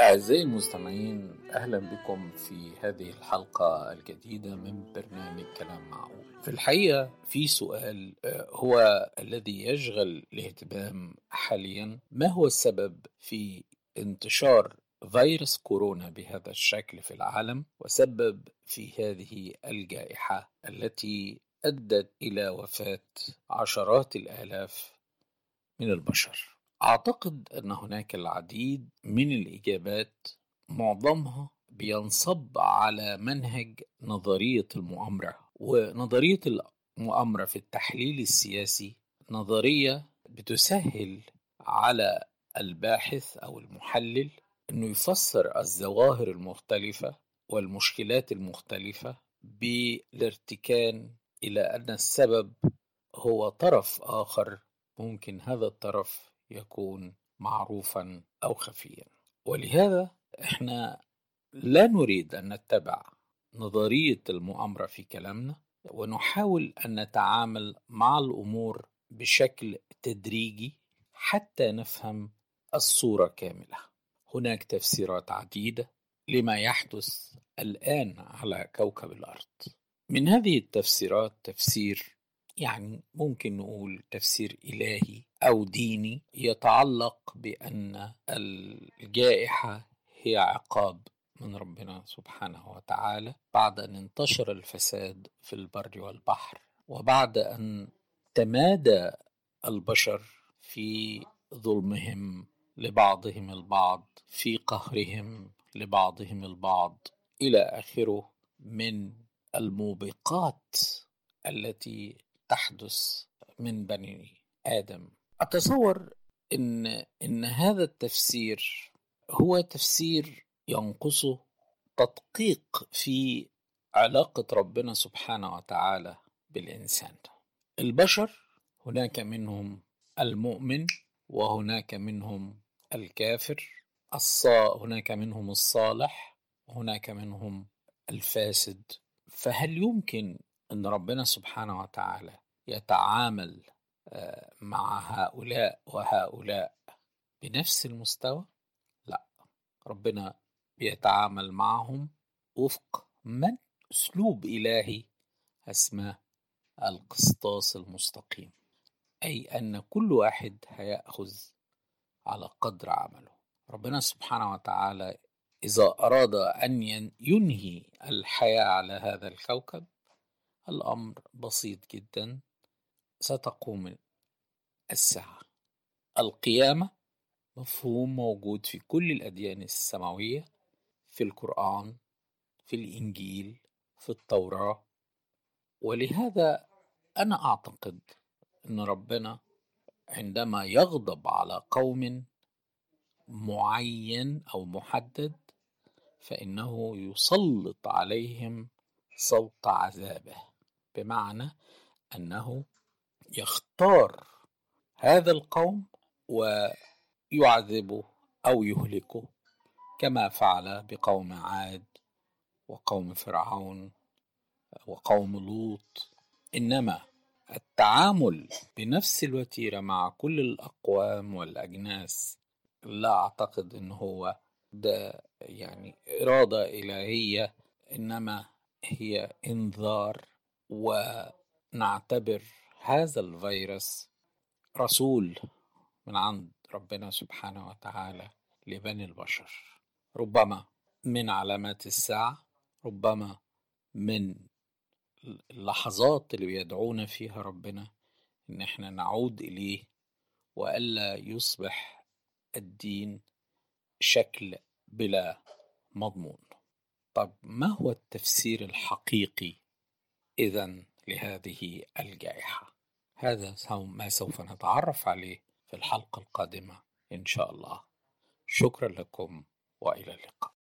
أعزائي المستمعين أهلا بكم في هذه الحلقة الجديدة من برنامج كلام معقول. في الحقيقة في سؤال هو الذي يشغل الاهتمام حاليا. ما هو السبب في انتشار فيروس كورونا بهذا الشكل في العالم؟ وسبب في هذه الجائحة التي أدت إلى وفاة عشرات الآلاف من البشر؟ أعتقد أن هناك العديد من الإجابات معظمها بينصب على منهج نظرية المؤامرة ونظرية المؤامرة في التحليل السياسي نظرية بتسهل على الباحث أو المحلل أنه يفسر الظواهر المختلفة والمشكلات المختلفة بالارتكان إلى أن السبب هو طرف آخر ممكن هذا الطرف يكون معروفا أو خفيا. ولهذا إحنا لا نريد أن نتبع نظرية المؤامرة في كلامنا ونحاول أن نتعامل مع الأمور بشكل تدريجي حتى نفهم الصورة كاملة. هناك تفسيرات عديدة لما يحدث الآن على كوكب الأرض. من هذه التفسيرات تفسير يعني ممكن نقول تفسير إلهي أو ديني يتعلق بأن الجائحة هي عقاب من ربنا سبحانه وتعالى بعد أن انتشر الفساد في البر والبحر وبعد أن تمادى البشر في ظلمهم لبعضهم البعض في قهرهم لبعضهم البعض إلى آخره من الموبقات التي تحدث من بني آدم؟ أتصور إن إن هذا التفسير هو تفسير ينقصه تدقيق في علاقة ربنا سبحانه وتعالى بالإنسان. البشر هناك منهم المؤمن وهناك منهم الكافر. هناك منهم الصالح وهناك منهم الفاسد. فهل يمكن إن ربنا سبحانه وتعالى يتعامل مع هؤلاء وهؤلاء بنفس المستوى؟ لا ربنا بيتعامل معهم وفق من؟ أسلوب إلهي اسمه القسطاس المستقيم أي أن كل واحد هيأخذ على قدر عمله. ربنا سبحانه وتعالى إذا أراد أن ينهي الحياة على هذا الكوكب الأمر بسيط جدا ستقوم الساعة. القيامة مفهوم موجود في كل الأديان السماوية في القرآن في الإنجيل في التوراة. ولهذا أنا أعتقد أن ربنا عندما يغضب على قوم معين أو محدد فإنه يسلط عليهم صوت عذابه. بمعنى أنه يختار هذا القوم ويعذبه أو يهلكه كما فعل بقوم عاد وقوم فرعون وقوم لوط. إنما التعامل بنفس الوتيرة مع كل الأقوام والأجناس لا أعتقد إن هو ده يعني إرادة إلهية إنما هي إنذار ونعتبر هذا الفيروس رسول من عند ربنا سبحانه وتعالى لبني البشر. ربما من علامات الساعة ربما من اللحظات اللي بيدعونا فيها ربنا إن إحنا نعود إليه وألا يصبح الدين شكل بلا مضمون. طب ما هو التفسير الحقيقي اذا لهذه الجائحة؟ هذا ما سوف نتعرف عليه في الحلقة القادمة إن شاء الله. شكرا لكم وإلى اللقاء.